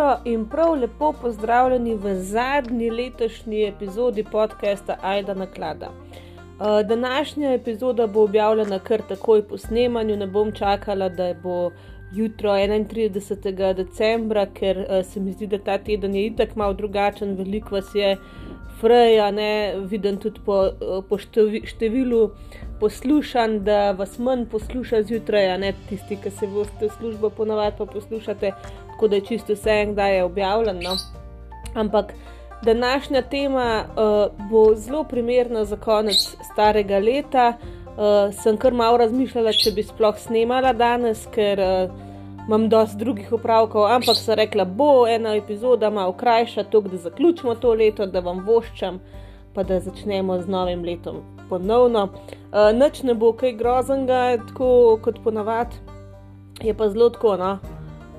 Živijo in prav lepo pozdravljeni v zadnji letošnji epizodi podcasta Aida Naklada. Uh, današnja epizoda bo objavljena kar takoj po snemanju, ne bom čakala, da bo jutro 31. decembra, ker uh, se mi zdi, da ta teden je itak malo drugačen, veliko vas je, freja, ne vidim tudi po, po številu poslušanj, da vas manj posluša zjutraj, ne tisti, ki se boste v službo ponovadi pa poslušate, tako da je čisto vse en, da je objavljeno. Ampak današnja tema uh, bo zelo primerna za konec starega leta. Uh, sem kar malo razmišljala, če bi sploh snemala danes, ker uh, imam dosti drugih upravkov, ampak sem rekla, bo ena epizoda malo krajša, tako da zaključimo to leto, da vam voščam, pa da začnemo z novim letom ponovno. Uh, Noč ne bo kaj groznega, tako kot ponavadi, je pa zelo tako, no,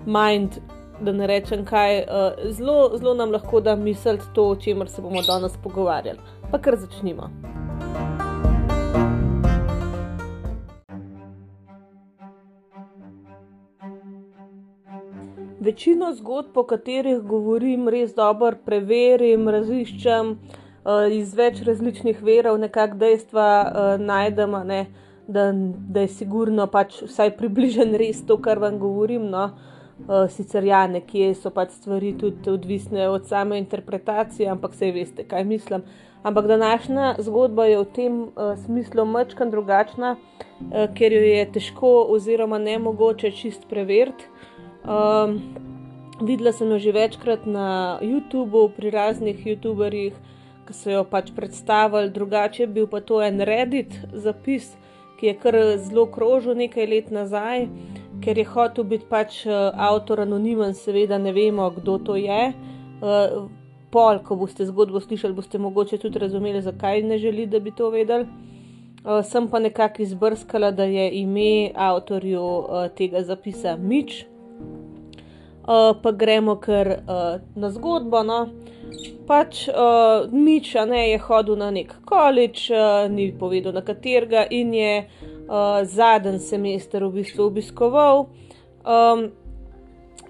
mind, da ne rečem kaj, uh, zelo, zelo nam lahko da misliti to, o čemer se bomo danes pogovarjali. Pa kar začnimo. Večino zgodb, po katerih govorim, res dobro preverim, raziščem uh, iz več različnih verov, nekako dejstva uh, najdemo, ne, da, da je sigurno pač vsaj približen res to, kar vam govorim. No. Uh, sicer ja, nekje so pač stvari tudi odvisne od same interpretacije, ampak vse veste, kaj mislim. Ampak današnja zgodba je v tem uh, smislu mačkan drugačna, uh, ker jo je težko oziroma ne mogoče čist preveriti. Um, videla sem jo že večkrat na YouTubu, pri raznih YouTuberjih, ki so jo pač predstavili, drugače bil pa to en Reddit zapis, ki je kar zelo krožil nekaj let nazaj, ker je hotel biti pač uh, avtor anonimen, seveda ne vemo, kdo to je. Uh, pol, ko boste zgodbo slišali, boste mogoče tudi razumeli, zakaj ne želi, da bi to vedeli. Uh, sem pa nekako izbrskala, da je ime avtorju uh, tega zapisa Mič. Uh, pa gremo kar uh, na zgodbo. No. Pač uh, Mič ne, je hodil na nek količ, uh, ni povedal na katerega, in je uh, zadnji semester v bistvu obiskoval. Um,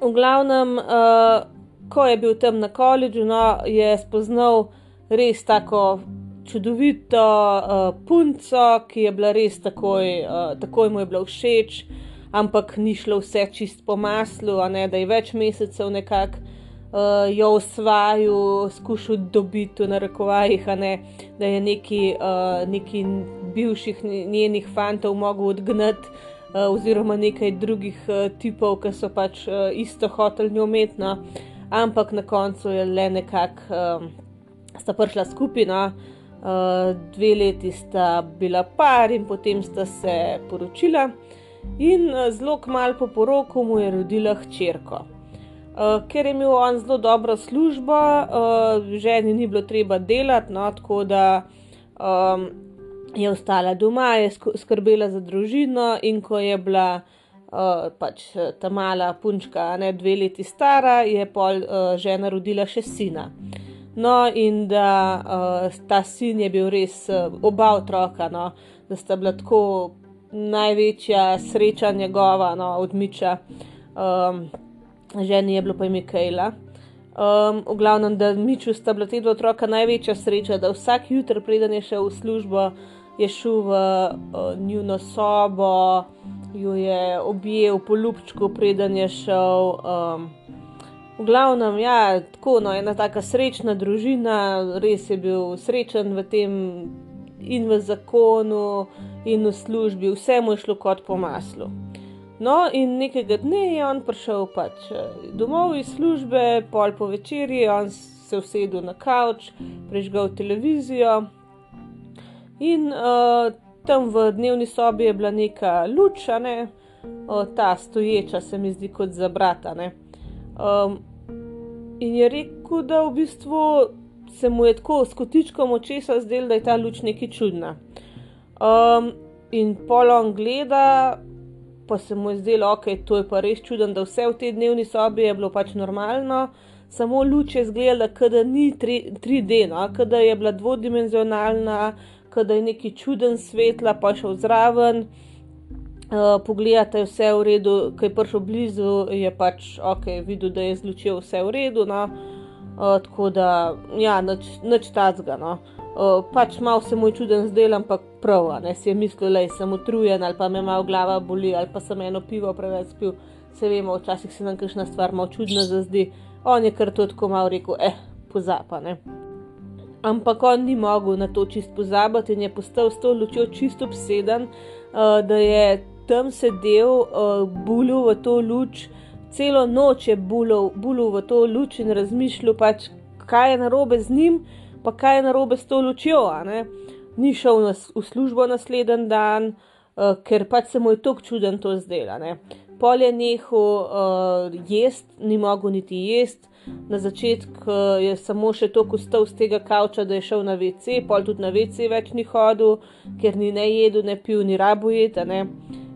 v glavnem, uh, ko je bil tam na koledžu, no, je spoznal res tako čudovito uh, punco, ki je bila res takoj, uh, takoj mu je bila všeč, ampak ni šlo vse čist po maslu, ne, da je več mesecev nekako uh, jo osvajal, skušal dobiti v narekovajih, ne, da je neki, uh, neki bivših njenih fantov mogel odgnati, uh, oziroma nekaj drugih uh, tipov, ki so pač uh, isto hotel njo umetno, ampak na koncu je le nekako um, sta prišla skupina. Uh, dve leti sta bila par in potem sta se poročila, in uh, zelo kmalo po poroku mu je rodila hčerko. Uh, ker je imel on zelo dobro službo, uh, ženi ni bilo treba delati, no, tako da um, je ostala doma, je skrbela za družino, in ko je bila uh, pač ta mala punčka, ne dve leti stara, je pol uh, žena rodila še sina. No, in da uh, ta sin je bil res uh, oba otroka, no, da sta bila tako največja sreča njegova, no, odmiča. Um, ženi je bilo pa ime Kejla. Um, v glavnem, da Miču sta bila te dva otroka največja sreča, da vsak jutr, preden je šel v službo, je šel v uh, njuno sobo, jo je objel po lupčku, preden je šel. Um, v glavnem, ja, tako no, ena taka srečna družina, res je bil srečen v tem in v zakonu, in v službi, vse mu je šlo kot po maslu. No, in nekega dne je on prišel pač eh, domov iz službe, pol po večerji, on se usedel na kavč, prežgal televizijo. In uh, tam v dnevni sobi je bila neka luč, ne, uh, ta stoječa, se mi zdi kot za brata. Um, in je rekel, da v bistvu se mu je tako s kotičkom očesa zdelo, da je ta luč nekaj čudna. Um, in polon gleda, pa se mu je zdelo, da okay, je to pa res čuden, da vse v tej dnevni sobi je bilo pač normalno, samo luč je zgledala, da ni 3D, no? da je bila dvodimenzionalna, da je neki čuden svetla, pa šel zraven. uh, pogledate, je vse v redu, ki je prišel blizu, je pač ok, videl, da je zlučil vse v redu. No? Uh, tako da, ja, noč tacga. No? Uh, pač malo se mu je čuden zdel, ampak prav, ne si je mislil, da sem utrujen ali pa me malo glava boli ali pa sem eno pivo preveč pil. Se vemo, včasih se nam kakšna stvar malo čudna zazdi. On je kar to tako malo rekel, eh, pozapane. Ampak on ni mogel na to čist pozabiti in je postal s to lučjo čisto obseden, uh, da je tam sedel, uh, bulil v to luč, celo noč je bulil, bulil v to luč in razmišljal, pač, kaj je narobe z njim, pa kaj je narobe s to lučjo. Ni šel na, v službo naslednji dan, uh, ker pač se mu je tako čuden to zdelo. Pol je nehal uh, jesti, ni mogel niti jesti. Na začetku je samo še to kustal z tega kavča, da je šel na WC, pol tudi na WC več ni hodil, ker ni ne jedel, ne pil, ni rabo jedel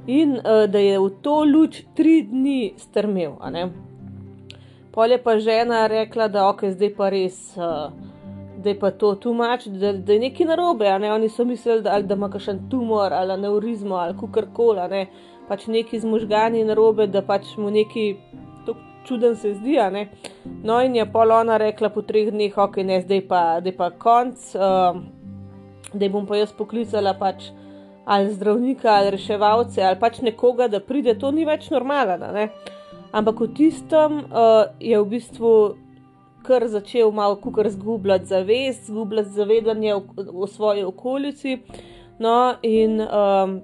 in uh, da je v to luč tri dni strmel. Pol je pa žena rekla, da ok, zdaj pa res, uh, da je pa to tumač, da, da je nekaj narobe. Ne? Oni so mislili, da, da ima kakšen tumor ali neurizmo ali kar koli, pač neki z možgani narobe, da pač mu neki. Čuden se zdi, ne? No, in je pol ona rekla po treh dneh, ok, ne, zdaj pa, zdaj pa konc, uh, da bom pa jaz poklicala pač ali zdravnika, ali reševalce, ali pač nekoga, da pride, to ni več normalno. Ampak v tistem uh, je v bistvu kar začel malo kukar zgubljati zavest, zgubljati zavedanje v, v svoji okolici. No, in um,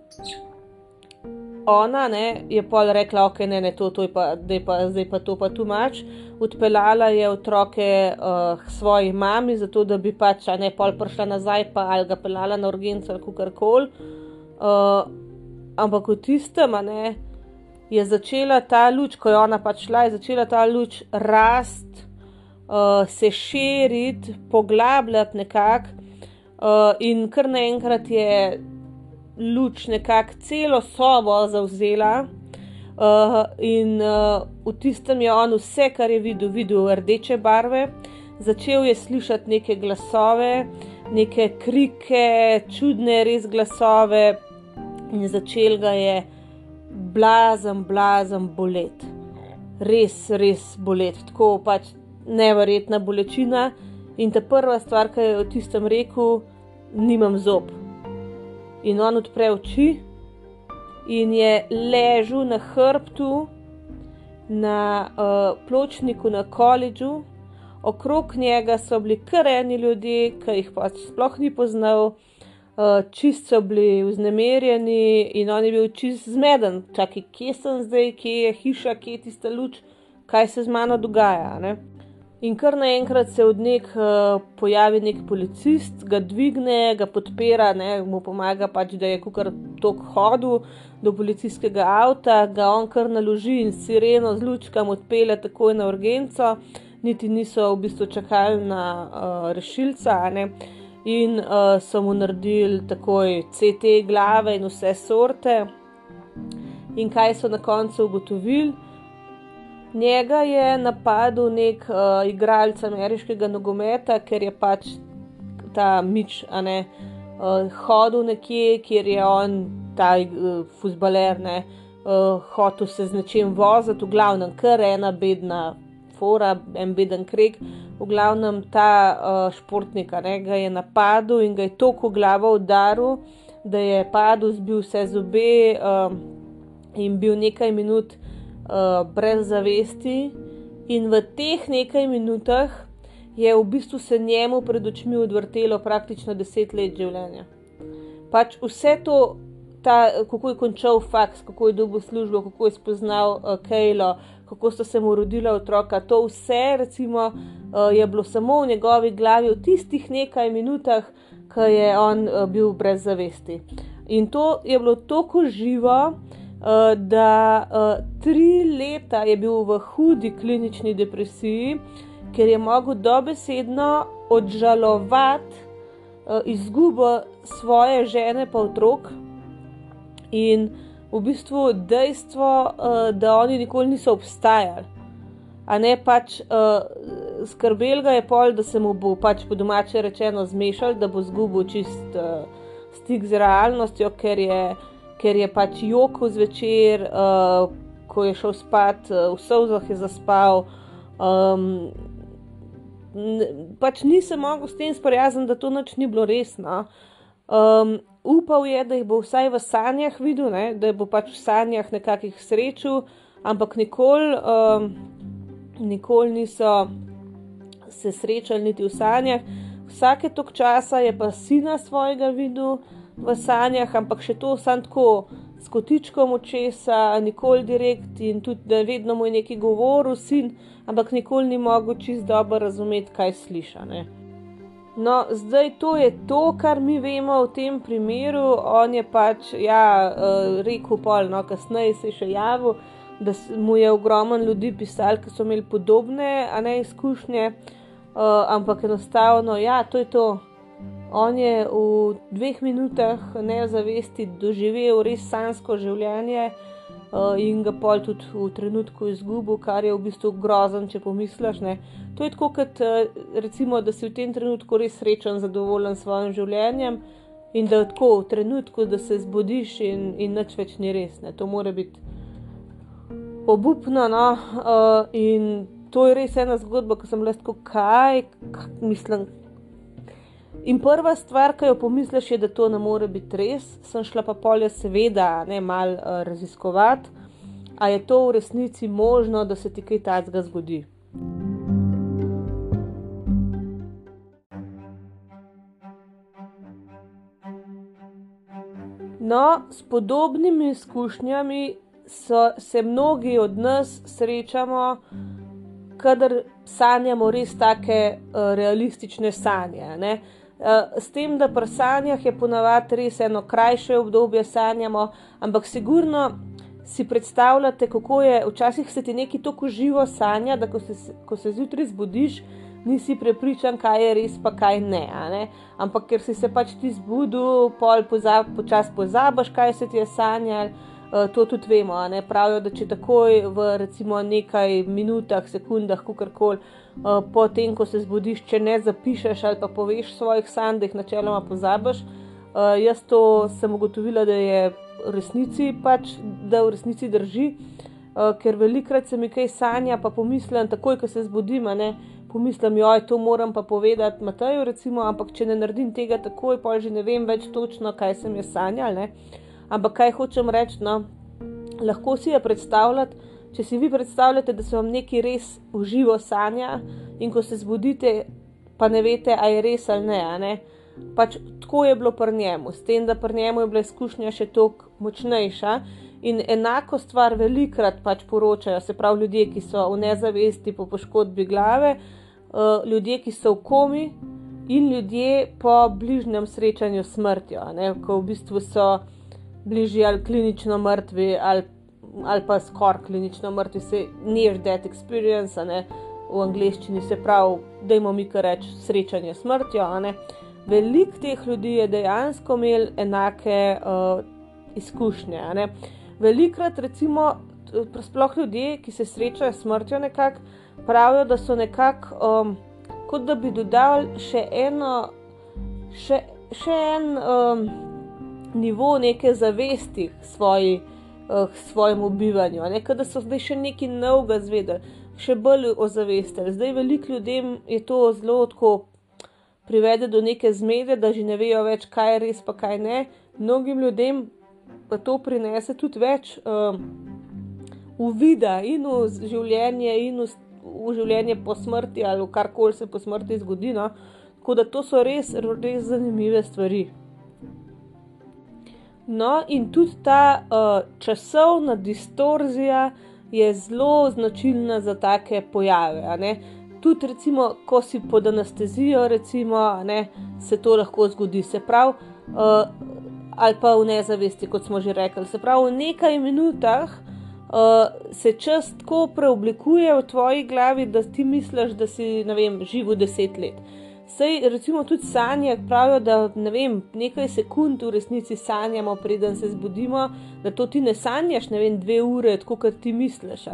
ona ne, je pol rekla, ok, ne, ne, to, to je pa, pa, zdaj pa to pa tu mač. Odpeljala je otroke uh, svoji mami, zato da bi pač ne pol prišla nazaj, pa ali ga peljala na urgenco ali kar koli. Uh, ampak v tistem, ne, je začela ta luč, ko je ona pač šla, je začela ta luč rast, uh, se širiti, poglabljati nekako, uh, in kar naenkrat je luč nekako celo sobo zauzela. Uh, in uh, v tistem je on vse, kar je videl, videl rdeče barve, začel je slišati neke glasove, neke krike, čudne res glasove, in začel ga je blazen, blazen bolet. Res, res bolet, tako pač neverjetna bolečina. In ta prva stvar, ki je o tistem rekel, nimam zob. In on odpre oči in je ležal na hrbtu, na uh, pločniku na koledžu, okrog njega so bili kar eni ljudje, ki jih pač sploh ni poznal. Uh, čist so bili vznemirjeni in on je bil čist zmeden, čakaj, kje sem zdaj, kje je hiša, kje je tista luč, kaj se z mano dogaja. Ne? In kar naenkrat se od nek uh, pojavi nek policist, ga dvigne, ga podpira, ne, mu pomaga, pač, da je kar tok hodil do policijskega avta, ga on kar naloži in sireno z lučkam odpele takoj na urgenco, niti niso v bistvu čakali na uh, rešilca in uh, so mu naredili takoj CT glave in vse sorte. In kaj so na koncu ugotovili? Njega je napadel nek uh, igralec ameriškega nogometa, ker je pač ta mič, a ne uh, hodil nekje, kjer je on, ta uh, futbaler, ne uh, hotel se z nečim voziti, v glavnem, kar ena bedna fora, en beden krek. V glavnem ta uh, športnik ne, ga je napadel in ga je tako glavo udaril, da je padel, zbil vse zobe uh, in bil nekaj minut uh, brez zavesti. In v teh nekaj minutah je v bistvu se njemu pred očmi odvrtelo praktično deset let življenja. Pač vse to, ta, kako je končal faks, kako je dobil službo, kako je spoznal uh, Kejlo, kako so se mu rodila otroka. To vse, recimo, uh, je bilo samo v njegovi glavi v tistih nekaj minutah, ko je on uh, bil brez zavesti. In to je bilo tako živo, da uh, tri leta je bil v hudi klinični depresiji, ker je mogel dobesedno odžalovati uh, izgubo svoje žene pa otrok. In v bistvu dejstvo, uh, da oni nikoli niso obstajali. A ne pač uh, skrbel ga je pol, da se mu bo pač po domače rečeno zmešal, da bo zgubil čist uh, stik z realnostjo, ker je, ker je pač jokal zvečer, uh, ko je šel spat, uh, v sovzah je zaspal. Um, pač nisem mogel s tem sprijazniti, da to noč ni bilo resno. Um, upal je, da jih bo vsaj v sanjah videl, ne? da bo pač v sanjah nekakih srečal, ampak nikoli, um, nikoli niso se srečali niti v sanjah. Vsake tok časa je pa sina svojega videl v sanjah, ampak še to sam tako s kotičkom očesa, nikoli direkt in tudi vedno mu je neki govoril sin, ampak nikoli ni mogel čist dobro razumeti, kaj sliša. Ne. No, zdaj to je to, kar mi vemo v tem primeru. On je pač, ja, uh, rekel pol, no, kasneje se je še javil, da mu je ogromno ljudi pisali, ki so imeli podobne, a ne izkušnje, uh, ampak enostavno, ja, to je to. On je v dveh minutah neozavesti doživel res sansko življenje uh, in ga pol tudi v trenutku izgubil, kar je v bistvu grozen, če pomisliš. Ne. To je tako, kot uh, recimo, da si v tem trenutku res srečen, zadovoljen s svojim življenjem in da tako v trenutku, da se zbudiš in, in nič več ni res. Ne. To mora biti obupno. No? Uh, in to je res ena zgodba, ko sem lahko kaj, kaj mislim. In prva stvar, ki jo pomisliš, je, da to ne more biti res. Sem šla pa polje, seveda, ne malo uh, raziskovati, ali je to v resnici možno, da se ti kaj takega zgodi. No, s podobnimi izkušnjami so, se mnogi od nas srečamo, kadar sanjamo res take uh, realistične sanje. Ne? S tem, da pri sanjah je ponavadi res eno krajše obdobje sanjamo, ampak sigurno si predstavljate, kako je včasih se ti neki tako živo sanja, da ko se, ko se zjutraj zbudiš, nisi prepričan, kaj je res, pa kaj ne. ne? Ampak ker si se pač ti zbudil, pol pozab, počas pozabaš, kaj se ti je sanjal. To tudi vemo. Pravijo, da če takoj v recimo nekaj minutah, sekundah, kako koli, uh, potem, ko se zbudiš, če ne zapišeš ali pa poveš svojih sanj, da jih načeloma pozabiš. Uh, jaz to sem ugotovila, da je v resnici pač, da v resnici drži, ker velikrat se mi kaj sanja, pa pomislim, takoj, ko se zbudim, ne, pomislim, joj, to moram pa povedati Mataju, recimo, ampak če ne naredim tega takoj, pa že ne vem več točno, kaj sem jaz sanjal. Ne. Ampak kaj hočem reči, no, lahko si je predstavljati. Če si vi predstavljate, da se vam nekaj res uživo sanja in ko se zbudite, pa ne veste, ali je res ali ne. ne? Pač tako je bilo pri njemu, s tem, da pri njemu je bila izkušnja še toliko močnejša. In enako stvar velikrat pač poročajo, se pravi, ljudje, ki so v nezavesti po poškodbi glave, uh, ljudje, ki so v komi in ljudje po bližnjem srečanju s smrtjo, ne? ko v bistvu so bližje ali klinično mrtvi ali ali pa skoraj klinično mrtvi, se near death experience, ne, v angleščini se pravi, da imamo mi kar reči srečanje s smrtjo. Veliko teh ljudi je dejansko imel enake uh, izkušnje. Velikrat, recimo, sploh ljudje, ki se srečajo s smrtjo, nekako pravijo, da so nekako um, kot da bi dodali še eno, še, še en um, nivo neke zavesti svoji uh, svojemu bivanju, nekaj da so zdaj še nekaj novega zvedeli, še bolj ozavestili. Zdaj veliko ljudem je to zelo tako privede do neke zmede, da že ne vejo več, kaj je res, pa kaj ne. Mnogim ljudem pa to prinese tudi več uh, uvida in v življenje, in v, v življenje po smrti, ali karkoli se po smrti zgodi. No? Tako da to so res, res zanimive stvari. No, in tudi ta uh, časovna distorzija je zelo značilna za take pojave. Tudi, recimo, ko si pod anestezijo, recimo, ne, se to lahko zgodi. Se pravi, uh, ali pa v nezavesti, kot smo že rekli. Se pravi, v nekaj minutah uh, se čas tako preoblikuje v tvoji glavi, da ti misliš, da si vem, živo deset let. Sej, recimo, tudi sanje pravijo, da ne vem, nekaj sekund v resnici sanjamo, preden se zbudimo, da to ti ne sanjaš, ne vem, dve ure, tako kot ti misliš.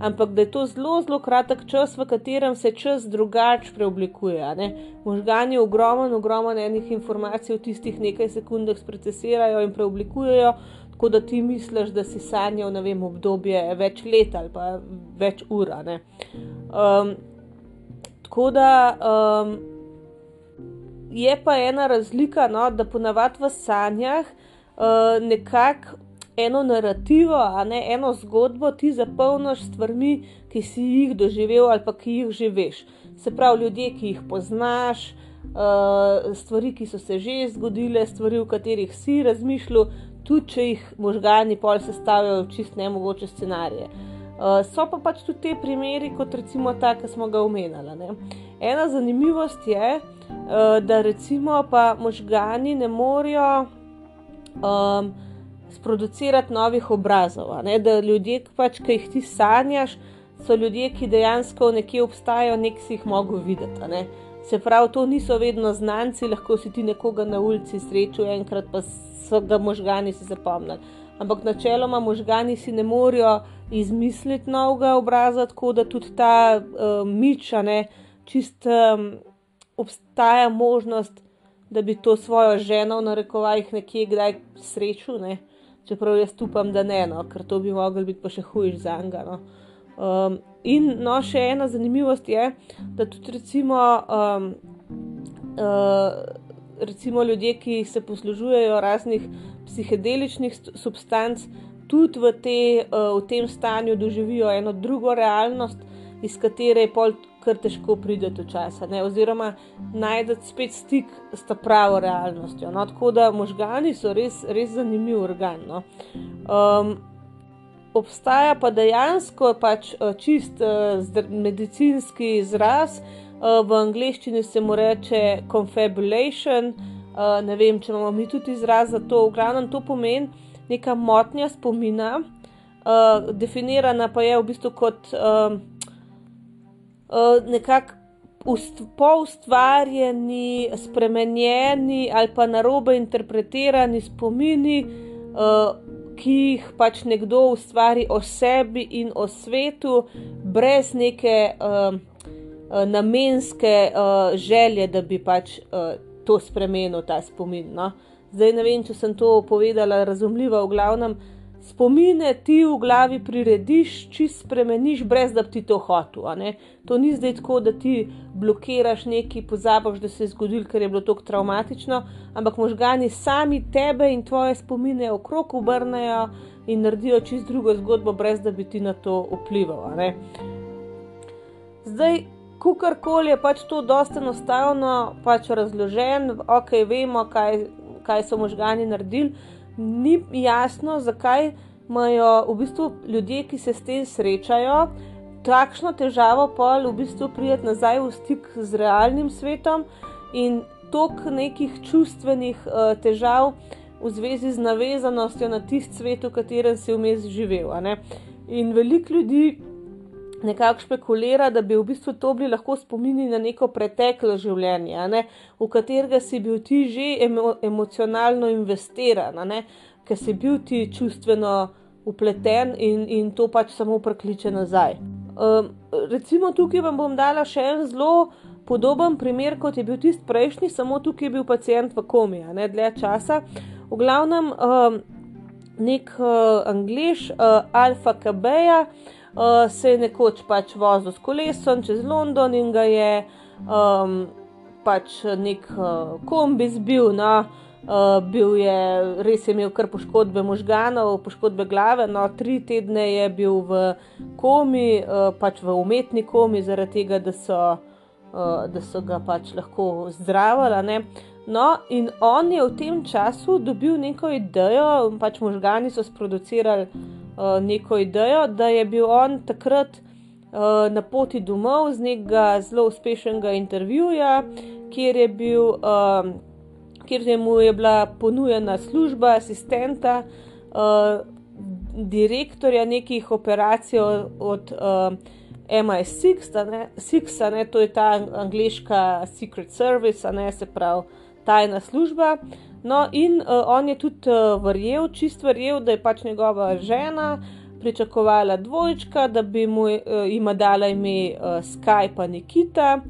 Ampak da je to zelo, zelo kratek čas, v katerem se čas drugače preoblikuje. Možgani ogromno, ogromno enih informacij v tistih nekaj sekundah procesirajo in preoblikujejo, tako da ti misliš, da si sanjal ne vem, obdobje več let ali pa več ur. Um, tako da um, je pa ena razlika, no, da ponavadi v sanjah uh, nekako eno narativo, a ne eno zgodbo ti zapolniš s stvarmi, ki si jih doživel ali pa ki jih že veš. Se pravi, ljudje, ki jih poznaš, uh, stvari, ki so se že zgodile, stvari, v katerih si razmišljal, tudi če jih možgani pol sestavljajo čist nemogoče scenarije. Uh, so pa pač tudi te primeri, kot recimo ta, ki smo ga omenjali. Ena zanimivost je, uh, da recimo pa možgani ne morejo um, sproducirati novih obrazov. Da ljudje, pač, ki jih ti sanjaš, so ljudje, ki dejansko nekje obstajajo, nek si jih mogo videti. Se pravi, to niso vedno znanci, lahko si ti nekoga na ulici srečal, enkrat pa so ga možgani si zapomnili. Ampak načeloma možgani si ne morejo izmisliti novega obraza, tako da tudi ta uh, miča, ne, čist um, obstaja možnost, da bi to svojo ženo, na rekovajih, nekje kdaj srečal. Ne. Čeprav jaz upam, da ne, no, ker to bi lahko biti pa še hujš za njega. No. Um, in no, še ena zanimivost je, da tudi recimo. Um, uh, recimo ljudje, ki se poslužujejo raznih psihedeličnih substanc, tudi v, te, eh, v tem stanju doživijo eno drugo realnost, iz katere je pol kar težko prideti včasih, oziroma najdete spet stik s ta pravo realnostjo. No? Tako da možgani so res, res zanimiv organ. No? Um, obstaja pa dejansko pač eh, čist uh, medicinski izraz, uh, v angleščini se mu reče confabulation. Uh, ne vem, če imamo mi tudi izraz za to. V glavnem to pomeni neka motnja spomina, uh, definirana pa je v bistvu kot uh, uh, nekako poustvarjeni, spremenjeni ali pa narobe interpretirani spomini. Uh, Ki jih pač nekdo ustvari o sebi in o svetu, brez neke uh, namenske uh, želje, da bi pač uh, to spremenil, ta spomin. No? Zdaj ne vem, če sem to povedala razumljivo, v glavnem spomine ti v glavi prirediš, či spremeniš, brez da bi ti to hotel. To ni zdaj tako, da ti blokiraš nekaj, pozabiš, da se je zgodil, ker je bilo to traumatično, ampak možgani sami tebe in tvoje spomine okrog obrnejo in naredijo čist drugo zgodbo, brez da bi ti na to vplival. Zdaj, kakorkoli je pač to dosta enostavno, pač razložen, ok, vemo, kaj, kaj so možgani naredili. Ni jasno, zakaj imajo v bistvu ljudje, ki se s tem srečajo, takšno težavo, pa v bistvu prijeti nazaj v stik z realnim svetom in tok nekih čustvenih uh, težav v zvezi z navezanostjo na tisti svet, v katerem si vmes živel. In veliko ljudi nekako špekulira, da bi v bistvu to bili lahko spomini na neko preteklo življenje, ne, v katerega si bil ti že emo, emocionalno investiran, ker si bil ti čustveno upleten in, in to pač samo prekliče nazaj. Um, recimo tukaj vam bom dala še en zelo podoben primer, kot je bil tisti prejšnji, samo tukaj je bil pacijent v komi, ne dlje časa. V glavnem, um, nek uh, angliš, uh, Alfa Kabeja, uh, se je nekoč pač vozil s kolesom čez London in ga je um, pač nek uh, kombi zbil. No, uh, je res je imel kar poškodbe možganov, poškodbe glave. No, tri tedne je bil v komi, uh, pač v umetni komi, zaradi tega, da so, uh, da so ga pač lahko zdravili. No, in on je v tem času dobil neko idejo, pač možgani so sproducirali uh, neko idejo, da je bil on takrat uh, na poti domov z nekega zelo uspešnega intervjuja, kjer je, bil, uh, kjer je mu je bila ponujena služba asistenta, uh, direktorja nekih operacij od uh, MI6, ne, to je ta angliška Secret Service, ne, se pravi tajna služba. No, in uh, on je tudi uh, verjel, čist verjel, da je pač njegova žena pričakovala dvojčka, da bi mu uh, ima dala ime uh, Skype Nikita.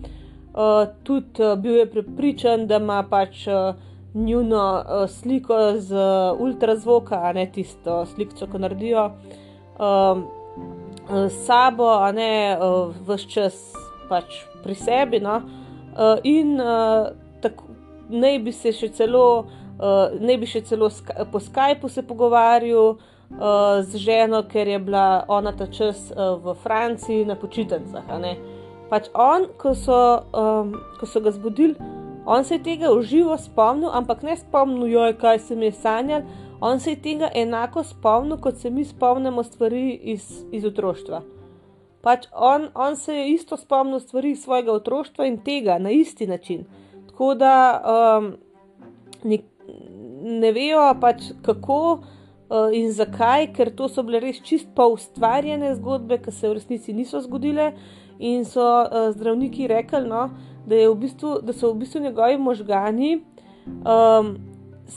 Uh, tudi uh, bil je prepričan, da ima pač uh, njuno uh, sliko z uh, ultrazvoka, a ne tisto sliko, ko naredijo s sabo, a ne uh, vse čas pač pri sebi. No? Uh, in uh, tako, naj bi se še celo, uh, naj bi še celo po Skypu se pogovarjal. Uh, z ženo, ker je bila ona ta čas uh, v Franciji na počitnicah. Pač on, ko so, um, ko so ga zbudili, On se je tega uživo spomnil, ampak ne spomnil, joj, kaj se mi je sanjal. On se je tega enako spomnil, kot se mi spomnimo stvari iz, iz otroštva. Pač on, on se je isto spomnil stvari iz svojega otroštva in tega na isti način. Tako da um, ne, ne vejo pač kako uh, in zakaj, ker to so bile res čist pa ustvarjene zgodbe, ki se v resnici niso zgodile in so uh, zdravniki rekli, no, da, v bistvu, da so v bistvu njegovi možgani um,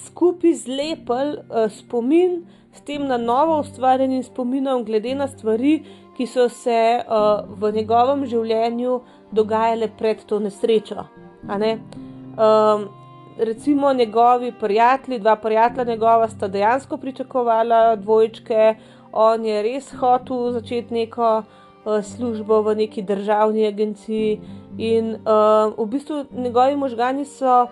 skupaj zlepili uh, spomin s tem na novo ustvarjenim spominom, glede na stvari, ki so se uh, v njegovem življenju dogajale pred to nesrečo. Um, recimo njegovi prijatelji, dva prijatelja njegova sta dejansko pričakovala dvojčke, on je res hotel začeti neko uh, službo v neki državni agenciji. In uh, v bistvu njegovi možgani so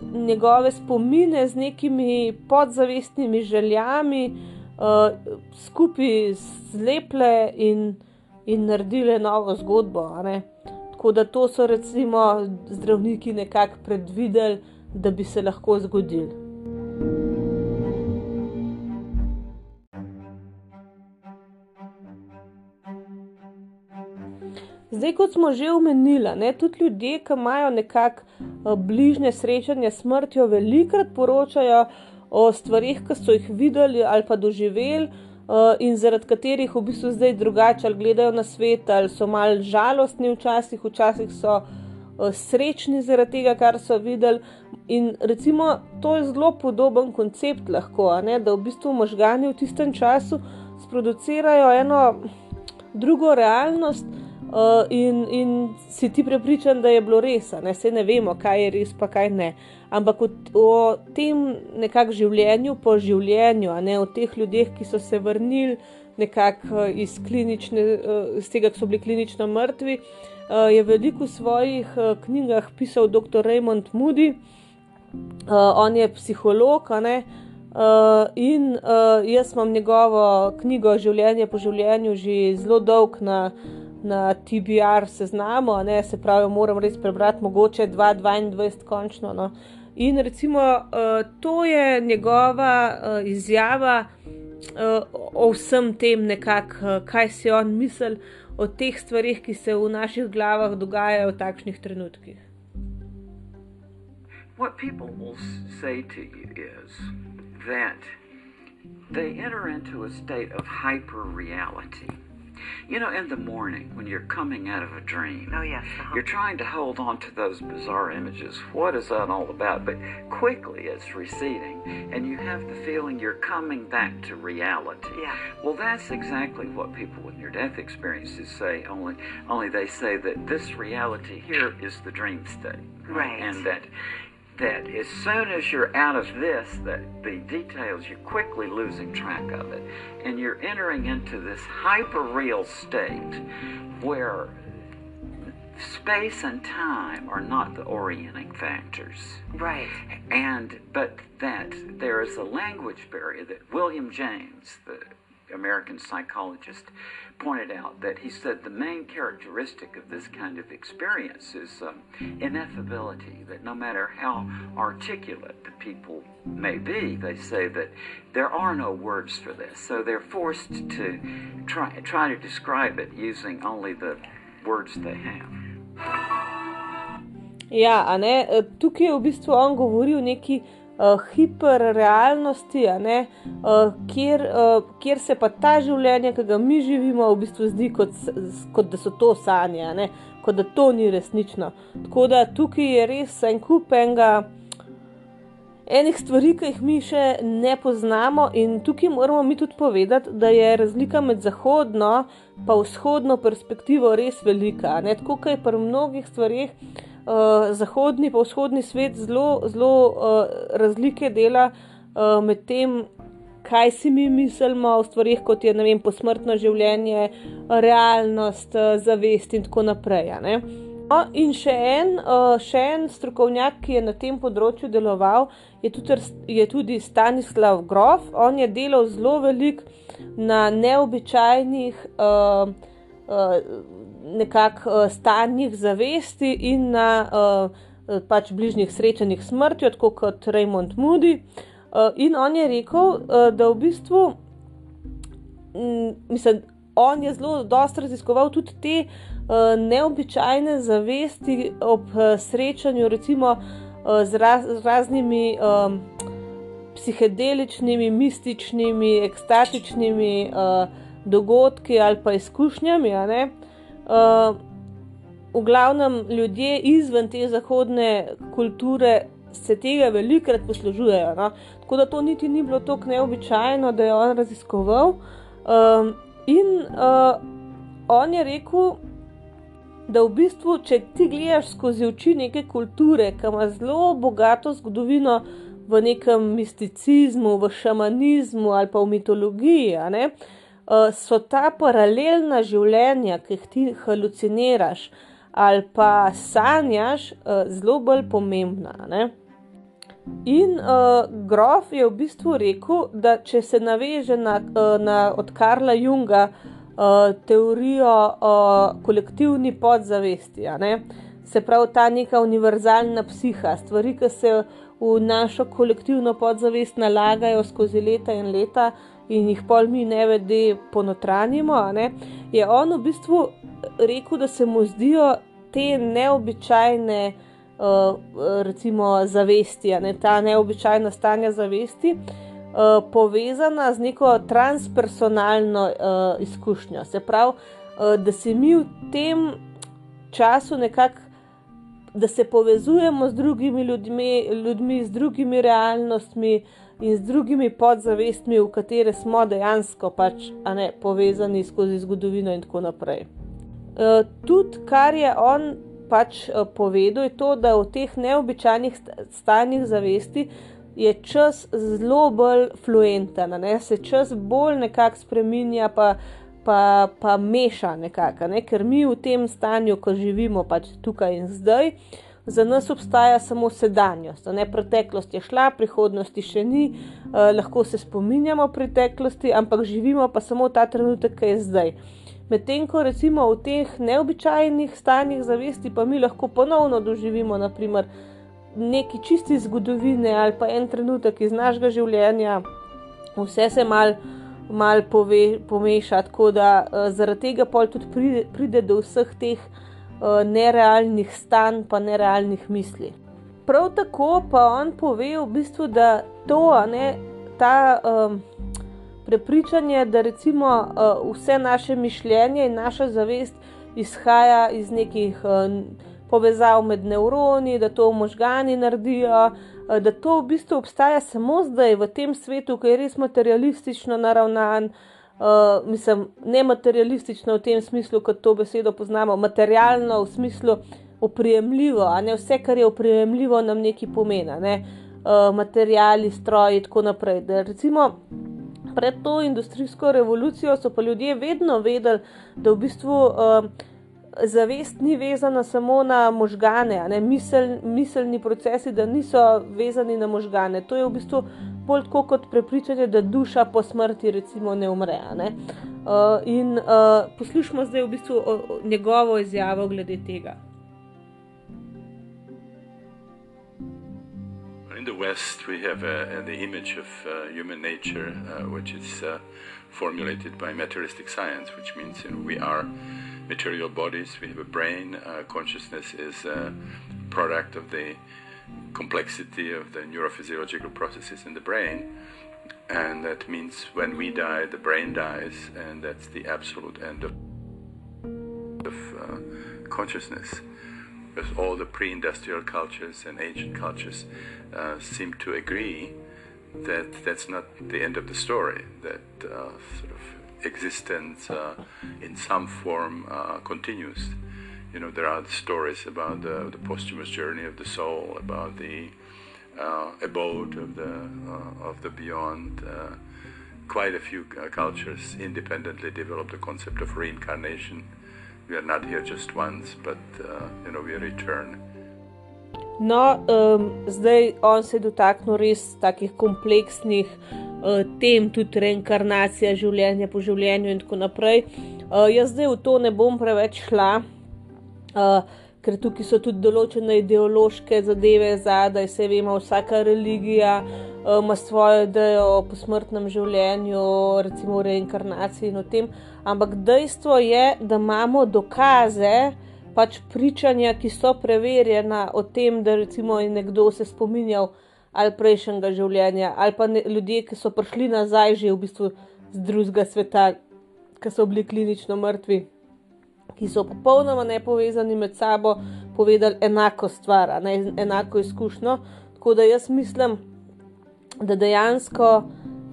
njegove spomine z nekimi podzavestnimi željami uh, skupaj zleple in, in naredile novo zgodbo. Tako da to so recimo zdravniki nekako predvideli, da bi se lahko zgodili. Zdaj, kot smo že omenili, ne, tudi ljudje, ki imajo nekako eh, bližnje srečanje s smrtjo, velikokrat poročajo o stvarih, ki so jih videli ali pa doživeli. Uh, in zaradi katerih v bistvu zdaj drugače gledajo na svet, ali so malo žalostni, včasih, včasih so uh, srečni zaradi tega, kar so videli. In recimo, to je zelo podoben koncept, lahko, ne, da v bistvu možgani v tistem času sproducirajo eno drugo realnost, uh, in, in si ti prepričan, da je bilo res, ne se ne vemo, kaj je res, pa kaj ne. Ampak o, o tem nekakšnem življenju po življenju, ne o teh ljudeh, ki so se vrnili nekako eh, iz, uh, iz tega, ki so bili klinično mrtvi, uh, je veliko v svojih uh, knjigah pisal dr. Raymond Moody. Uh, on je psiholog, ne. Uh, in uh, jaz imam njegovo knjigo Življenje po življenju že zelo dolg na, na TBR seznamu, ne, se pravi, moram res prebrati, mogoče 2-22, končno. No. In recimo uh, to je njegova uh, izjava uh, o vsem tem, nekak, uh, kaj si on misli o teh stvarih, ki se v naših glavah dogajajo v takšnih trenutkih. What people will say to you is that they enter into a state of hyper reality. You know, in the morning when you're coming out of a dream, oh yes, uh-huh. you're trying to hold on to those bizarre images. What is that all about? But quickly it's receding, and you have the feeling you're coming back to reality. Yeah. Well, that's exactly what people with near-death experiences say. Only, only they say that this reality here is the dream state, right? And that that as soon as you're out of this, that the details, you're quickly losing track of it. And you're entering into this hyper real state where space and time are not the orienting factors. Right. And, but that there is a language barrier that William James, the American psychologist, pointed out that he said the main characteristic of this kind of experience is um, ineffability, that no matter how articulate the people may be, they say that there are no words for this. So they're forced to try, try to describe it using only the words they have. Ja, a ne, tukaj je v bistvu on govoril neki uh, hiperrealnosti, uh, kjer, uh, kjer se pa ta življenje, ki ga mi živimo, v bistvu zdi kot, kot da so to sanje, ne? kot da to ni resnično. Tako da tukaj je res en kup enega. Enih stvari, ki jih mi še ne poznamo, in tukaj moramo mi tudi povedati, da je razlika med zahodno in vzhodno perspektivo res velika. Ne? Tako kot je pri mnogih stvarih, uh, zahodni in vzhodni svet zelo, zelo uh, razlike dela uh, med tem, kaj si mi mislimo o stvarih, kot je vem, posmrtno življenje, realnost, zavest in tako naprej. No, in še en, še en strokovnjak, ki je na tem področju deloval, je tudi, je tudi Stanislav Grof. On je delal zelo veliko na neobičajnih. Uh, uh, Nekakšnih stanjih zavesti in na uh, pač bližnjih srečanjih s smrtjo, tako kot Raymond Moody. Uh, Uh, in on je rekel, uh, da v bistvu, mm, mislim, on je zelo dosto raziskoval tudi te uh, neobičajne zavesti ob uh, srečanju, recimo uh, z, raz, z raznimi um, psihedeličnimi, mističnimi, ekstatičnimi uh, dogodki ali pa izkušnjami. Uh, v glavnem ljudje izven te zahodne kulture se tega velikrat poslužujejo. No? Tako da to niti ni bilo tako neobičajno, da je on raziskoval. Um, in uh, on je rekel, da v bistvu, če ti gledaš skozi oči neke kulture, ki ima zelo bogato zgodovino v nekem misticizmu, v šamanizmu ali pa v mitologiji, ne, uh, so ta paralelna življenja, ki jih ti haluciniraš ali pa sanjaš, uh, zelo bolj pomembna. Ne. In uh, grof je v bistvu rekel, da če se naveže na, uh, na od Karla Junga uh, teorijo o uh, kolektivni podzavesti, se pravi ta neka univerzalna psiha, stvari, ki se v našo kolektivno podzavest nalagajo skozi leta in leta in jih pol mi ne vede ponotranjimo, je on v bistvu rekel, da se mu zdijo te neobičajne. Eh, recimo zavesti, ne, ta neobičajna stanja zavesti, uh, povezana z neko transpersonalno uh, izkušnjo. Se pravi, uh, da se mi v tem času nekako. Da se povezujemo z drugimi ljudmi, ljudmi, z drugimi realnostmi in z drugimi podzavestmi, v katere smo dejansko pač, ne, povezani skozi zgodovino, in tako naprej. Uh, tudi kar je on pač eh, povedal, je to, da v teh neobičajnih stanjih zavesti je čas zelo bolj fluenten, se čas bolj nekako spremenja, pa, pa, pa meša nekako, ne? ker mi v tem stanju, ko živimo pač tukaj in zdaj. Za nas obstaja samo sedanjost, ne preteklost je šla, prihodnosti še ni, eh, lahko se spominjamo preteklosti, ampak živimo pa samo ta trenutek, ki je zdaj. Medtem ko recimo v teh neobičajnih stanjih zavesti, pa mi lahko ponovno doživimo naprimer, neki čisti zgodovine ali pa en trenutek iz našega življenja, vse se mal, mal pove, pomeša, tako da uh, zaradi tega pol tudi pride, pride do vseh teh uh, nerealnih stanj, pa nerealnih misli. Prav tako pa on pove v bistvu, da to, ne, ta. Um, prepričanje, da recimo uh, vse naše mišljenje in naša zavest izhaja iz nekih uh, povezav med nevroni, da to možgani naredijo, da to v bistvu obstaja samo zdaj v tem svetu, ki je res materialistično naravnan. Uh, mislim, ne materialistično v tem smislu, kot to besedo poznamo, materialno v smislu oprijemljivo, a ne vse, kar je oprijemljivo, nam nekaj pomeni, ne? uh, materiali, stroji in tako naprej. Da, recimo, pred to industrijsko revolucijo so pa ljudje vedno vedeli, da v bistvu uh, zavest ni vezana samo na možgane, ne misel, miselni procesi, da niso vezani na možgane. To je v bistvu bolj tako kot prepričanje, da duša po smrti recimo ne umre. Ne? Uh, in uh, poslušamo zdaj v bistvu o, o njegovo izjavo glede tega. in the West, we have uh, the image of uh, human nature, uh, which is uh, formulated by materialistic science, which means you know, we are material bodies, we have a brain, uh, consciousness is a product of the complexity of the neurophysiological processes in the brain. And that means when we die, the brain dies, and that's the absolute end of, of uh, consciousness because all the pre-industrial cultures and ancient cultures uh, seem to agree that that's not the end of the story. That uh, sort of existence uh, in some form uh, continues. you know, there are stories about the, the posthumous journey of the soul, about the uh, abode of the of the beyond. Quite a few cultures independently developed the concept of reincarnation. We are not here just once, but uh, you know, we return. No, um, zdaj on se dotaknil res takih kompleksnih tem, tudi reinkarnacija, življenje po življenju in tako naprej. Uh, jaz zdaj v to ne bom preveč šla, uh, ker tukaj so tudi določene ideološke zadeve zadaj, se vemo, vsaka religija uh, ima svojo idejo o posmrtnem življenju, recimo reinkarnaciji in o tem. Ampak dejstvo je, da imamo dokaze, pač pričanja, ki so preverjena o tem, da recimo je nekdo se spominjal ali prejšnjega življenja, ali pa ne, ljudje, ki so prišli nazaj že v bistvu z drugega sveta, ki so bili klinično mrtvi, ki so popolnoma nepovezani med sabo, povedali enako stvar, ne, enako izkušnjo. Tako da jaz mislim, da dejansko.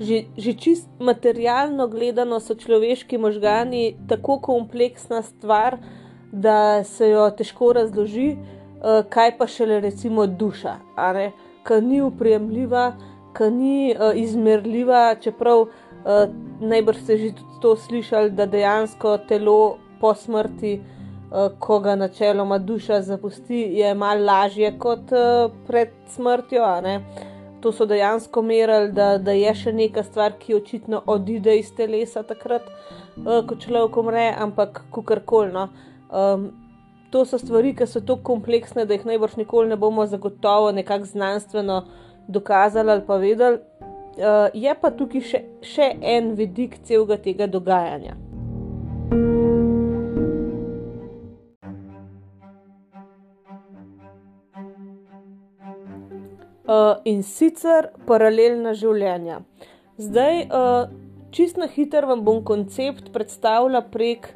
Že, že čist materialno gledano so človeški možgani tako kompleksna stvar, da se jo težko razloži, uh, kaj pa šele recimo duša, ki ni upremljiva, ki ni uh, izmerljiva, čeprav uh, najbrž ste že tudi to slišali, da dejansko telo po smrti, uh, ko ga načeloma duša zapusti, je malo lažje kot uh, pred smrtjo. To so dejansko merili, da, da je še neka stvar, ki očitno odide iz telesa takrat, uh, ko človek umre, ampak kakorkoli. No. Um, to so stvari, ki so tako kompleksne, da jih najbrž nikoli ne bomo zagotovo nekako znanstveno dokazali ali pa vedeli. Uh, je pa tukaj še, še en vidik celega tega dogajanja. Uh, in sicer paralelna življenja. Zdaj, uh, čist na hitro vam bom koncept predstavila prek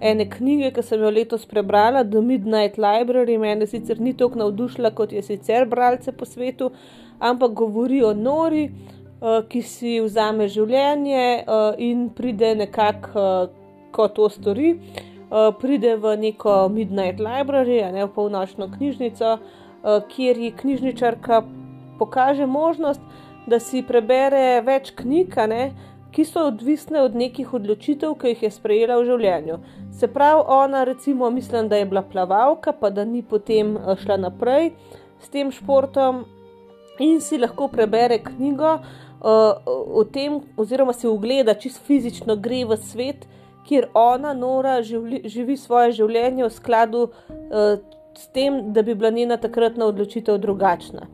ene knjige, ki sem jo letos prebrala, The Midnight Library. Mene sicer ni tako navdušila kot je sicer bralce po svetu, ampak govori o nori, uh, ki si vzame življenje uh, in pride nekako, uh, ko to stori. Pride v neko Midnight Library, ne v polnočno knjižnico, kjer ji knjižničarka pokaže možnost, da si prebere več knjig, ne, ki so odvisne od nekih odločitev, ki jih je sprejela v življenju. Se pravi, ona, recimo, mislim, da je bila plavalka, pa da ni potem eh, šla naprej s tem športom in si lahko prebere knjigo uh, o tem, oziroma si ogleda, čisto fizično gre v svet, kjer ona, Nora, živli, živi svoje življenje v skladu uh, s tem, da bi bila njena takratna odločitev drugačna.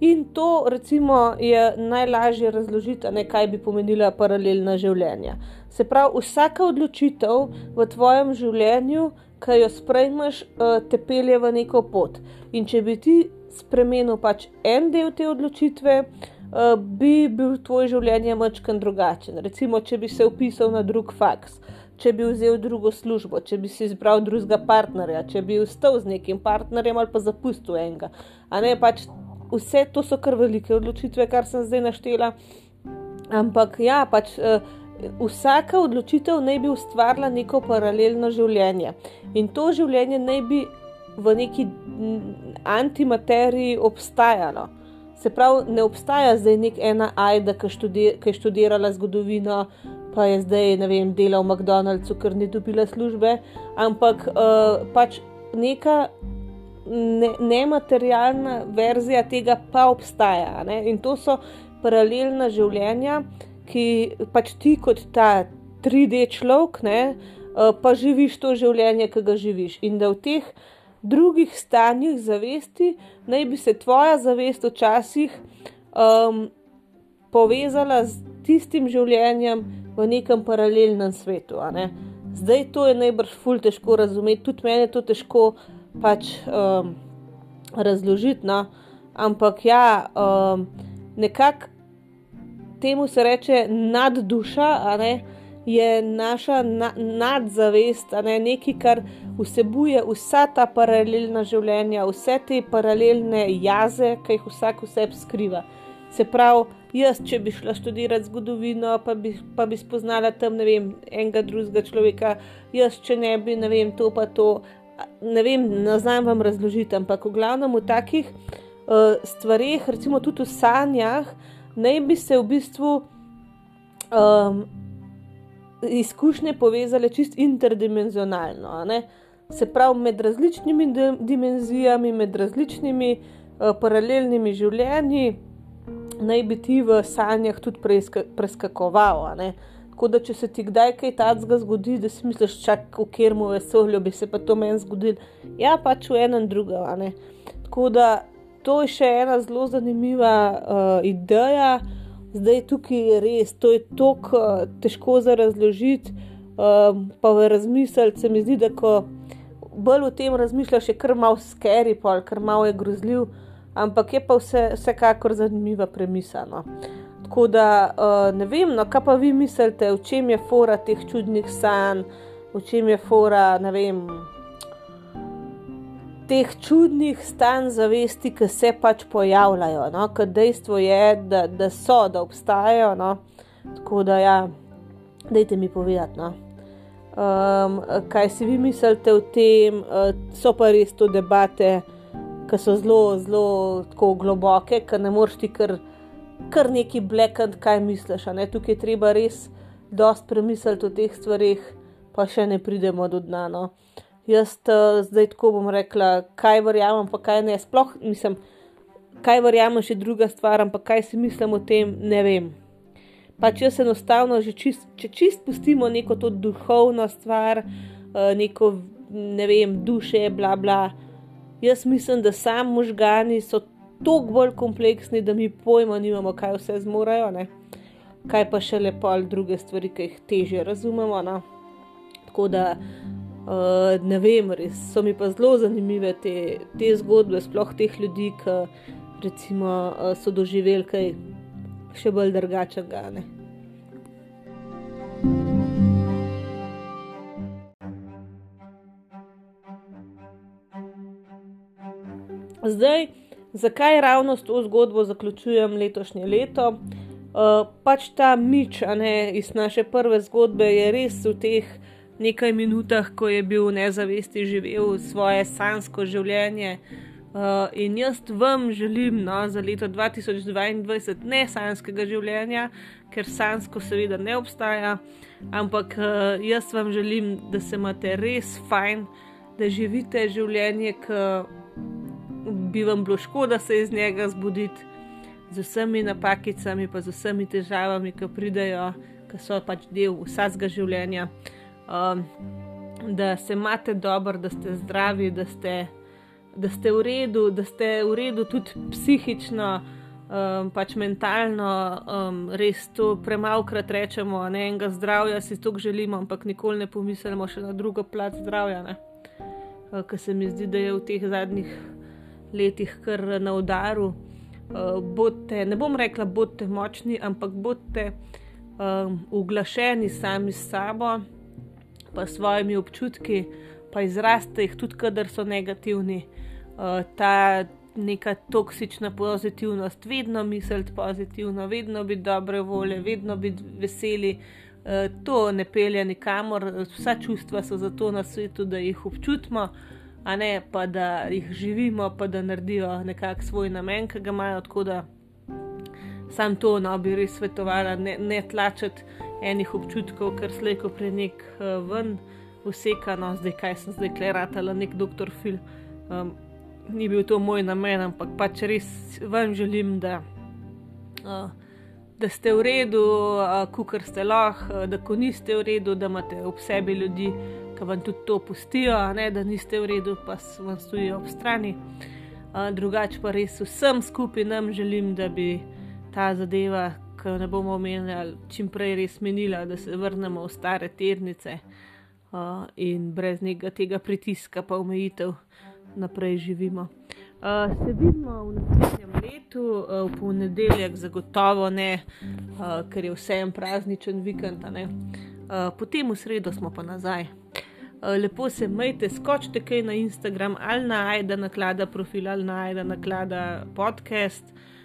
In to, recimo, je najlažje razložiti, ne, kaj bi pomenila paralelna življenja. Se pravi, vsaka odločitev v tvojem življenju, ki jo sprejmeš, eh, te pelje v neko pot. In če bi ti spremenil pač en del te odločitve, eh, bi bil tvoj življenje mačken drugačen. Recimo, če bi se upisal na drug faks. Če bi vzel drugo službo, če bi si izbral drugega partnerja, če bi vstal z nekim partnerjem ali pa zapustil enega. A ne pač vse to so kar velike odločitve, kar sem zdaj naštela. Ampak ja, pač. Uh, Vsaka odločitev naj bi ustvarila neko paralelno življenje in to življenje naj bi v neki antimateriji obstajalo. Se pravi, ne obstaja zdaj nek ena ajda, ki, študir, ki je študirala zgodovino, pa je zdaj ne vem, delal v McDonald'su, ker ni dobila službe, ampak uh, pač neka ne, nematerialna verzija tega pa obstaja. Ne? In to so paralelna življenja, ki pač ti kot ta 3D človek, ne, eh, pa živiš to življenje, ki ga živiš. In da v teh drugih stanjih zavesti naj bi se tvoja zavest včasih um, povezala z tistim življenjem v nekem paralelnem svetu. Ne? Zdaj to je najbrž ful težko razumeti, tudi meni je to težko pač um, razložiti. No? Ampak ja, um, nekako temu se reče nadduša, ne? je naša na, nadzavest, ne? nekaj, kar vsebuje vsa ta paralelna življenja, vse te paralelne jaze, ki jih vsak vseb skriva. Se pravi, jaz, če bi šla študirati zgodovino, pa bi, pa bi spoznala tam, ne vem, enega drugega človeka, jaz, če ne bi, ne vem, to pa to ne vem, ne znam vam razložiti, ampak v glavnem v takih uh, stvarih, recimo tudi v sanjah, naj bi se v bistvu um, izkušnje povezale čist interdimenzionalno. Se pravi, med različnimi dimenzijami, med različnimi uh, paralelnimi življenji, naj bi ti v sanjah tudi preska preskakoval. Tako da, če se ti kdaj kaj takega zgodi, da si misliš, čak v kjer mu vesolju bi se pa to meni zgodilo, ja, pač v enem drugem. Tako da, to je še ena zelo zanimiva uh, ideja. Zdaj tukaj je res, to je tako uh, težko za razložiti, uh, pa v razmisliti se mi zdi, da ko bolj o tem razmišljaš, je kar malo skeri, pol, kar malo je grozljiv, ampak je pa vse, vsekakor zanimiva premisa. No. Tako da uh, ne vem, no, kaj pa vi mislite, v čem je fora teh čudnih sanj, v čem je fora, ne vem, teh čudnih stanj zavesti, ki se pač pojavljajo. No? Ker dejstvo je, da, da so, da obstajajo. No? Tako da, ja, dajte mi povedati. No? Um, kaj si vi mislite o tem, uh, so pa res to debate, ki so zelo, zelo globoke, ki ne moreš ti kar kar neki blekant, kaj misliš. Tukaj je treba res dosti premisliti o teh stvarih, pa še ne pridemo do dna. No. Jaz uh, zdaj tako bom rekla, kaj verjamem, pa kaj ne. Sploh nisem, kaj verjamem, še druga stvar, ampak kaj si mislim o tem, ne vem. Pač jaz enostavno, čist, če čist pustimo neko to duhovno stvar, uh, neko ne vem, duše, bla bla. Jaz mislim, da sam možgani so toliko bolj kompleksni, da mi pojma nimamo, kaj vse zmorajo, ne? kaj pa še lepo ali druge stvari, ki jih teže razumemo. No? Tako da uh, ne vem, res so mi pa zelo zanimive te, te zgodbe, sploh teh ljudi, ki recimo, uh, so doživeli kaj še bolj drugačnega. Zdaj, Zakaj ravno s to zgodbo zaključujem letošnje leto? Uh, pač ta mič ne, iz naše prve zgodbe je res v teh nekaj minutah, ko je bil v nezavesti živel svoje sansko življenje. Uh, in jaz vam želim no, za leto 2022 ne sanskega življenja, ker sansko seveda ne obstaja, ampak uh, jaz vam želim, da se imate res fajn, da živite življenje, ki bi vam bilo škoda se iz njega zbuditi z vsemi napakicami, pa z vsemi težavami, ki pridejo, ki so pač del vsakega življenja. Um, da se imate dobro, da ste zdravi, da ste, da ste v redu, da ste v redu tudi psihično, um, pač mentalno. Um, res to premalkrat rečemo, ne enega zdravja si tukaj želimo, ampak nikoli ne pomislimo še na drugo plat zdravja. Uh, Ker se mi zdi, da je v teh zadnjih letih kar na udaru. Uh, bodte, ne bom rekla, bodite močni, ampak bodite um, uglašeni sami s sabo, pa s svojimi občutki, pa izraste jih tudi, kadar so negativni. Uh, ta neka toksična pozitivnost, vedno misliti pozitivno, vedno biti dobre volje, vedno biti veseli. Uh, to ne pelje nikamor, vsa čustva so zato na svetu, da jih občutimo a ne pa da jih živimo, pa da naredijo nekak svoj namen, ki ga imajo. Tako da sam to no, bi res svetovala, ne, ne tlačiti enih občutkov, ker slejko prej nek uh, ven usekano, zdaj kaj sem zdaj kleratala, nek doktor Phil. Um, ni bil to moj namen, ampak pač res vam želim, da. Uh, Da ste v redu, kar ste lahko, da ko niste v redu, da imate ob sebi ljudi, ki vam tudi to pustijo, ne, da niste v redu, pa vam stojijo ob strani. Drugače pa res vsem skupaj nam želim, da bi ta zadeva, ki jo ne bomo omenjali, čim prej res menila, da se vrnemo v stare ternice in brez nekega tega pritiska, pa omejitev naprej živimo. Uh, se vidimo v naslednjem letu, uh, v ponedeljek, zagotovo ne, uh, ker je vsem prazničen vikend. Uh, potem v sredo smo pa nazaj. Eh, lepo se majte, skočite kaj na Instagram ali na Aida naklada profil ali na Aida naklada podcast. Uh,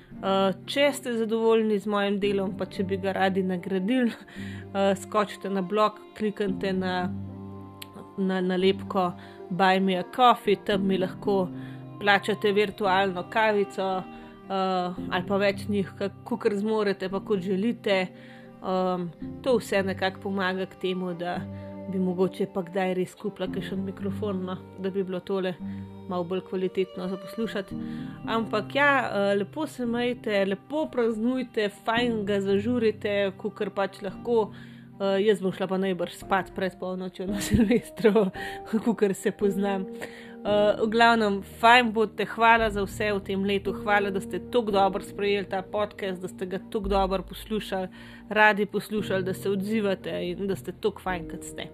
če ste zadovoljni z mojim delom, pa če bi ga radi nagradili, uh, skočite na blog, kliknite na, na nalepko Buy Me a Coffee, tam mi lahko plačate virtualno kavico uh, ali pa več njih, kot zmorete, pa kot želite. Um, to vse nekako pomaga k temu, da bi mogoče pa kdaj res kupila še en mikrofon, no, da bi bilo tole malo bolj kvalitetno za poslušati. Ampak ja, uh, lepo se majte, lepo praznujte, fajn ga zažurite, kar pač lahko. Uh, jaz bom šla pa najbrž spat pred polnočjo na Silvestro, kar se poznam. Uh, v glavnem, fajn bote, hvala za vse v tem letu, hvala, da ste tako dobro sprejeli ta podcast, da ste ga tako dobro poslušali, radi poslušali, da se odzivate in da ste tako fajn, kot ste.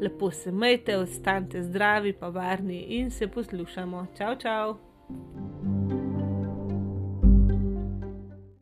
Lepo se majte, ostanite zdravi, pa varni in se poslušamo. Čau, čau!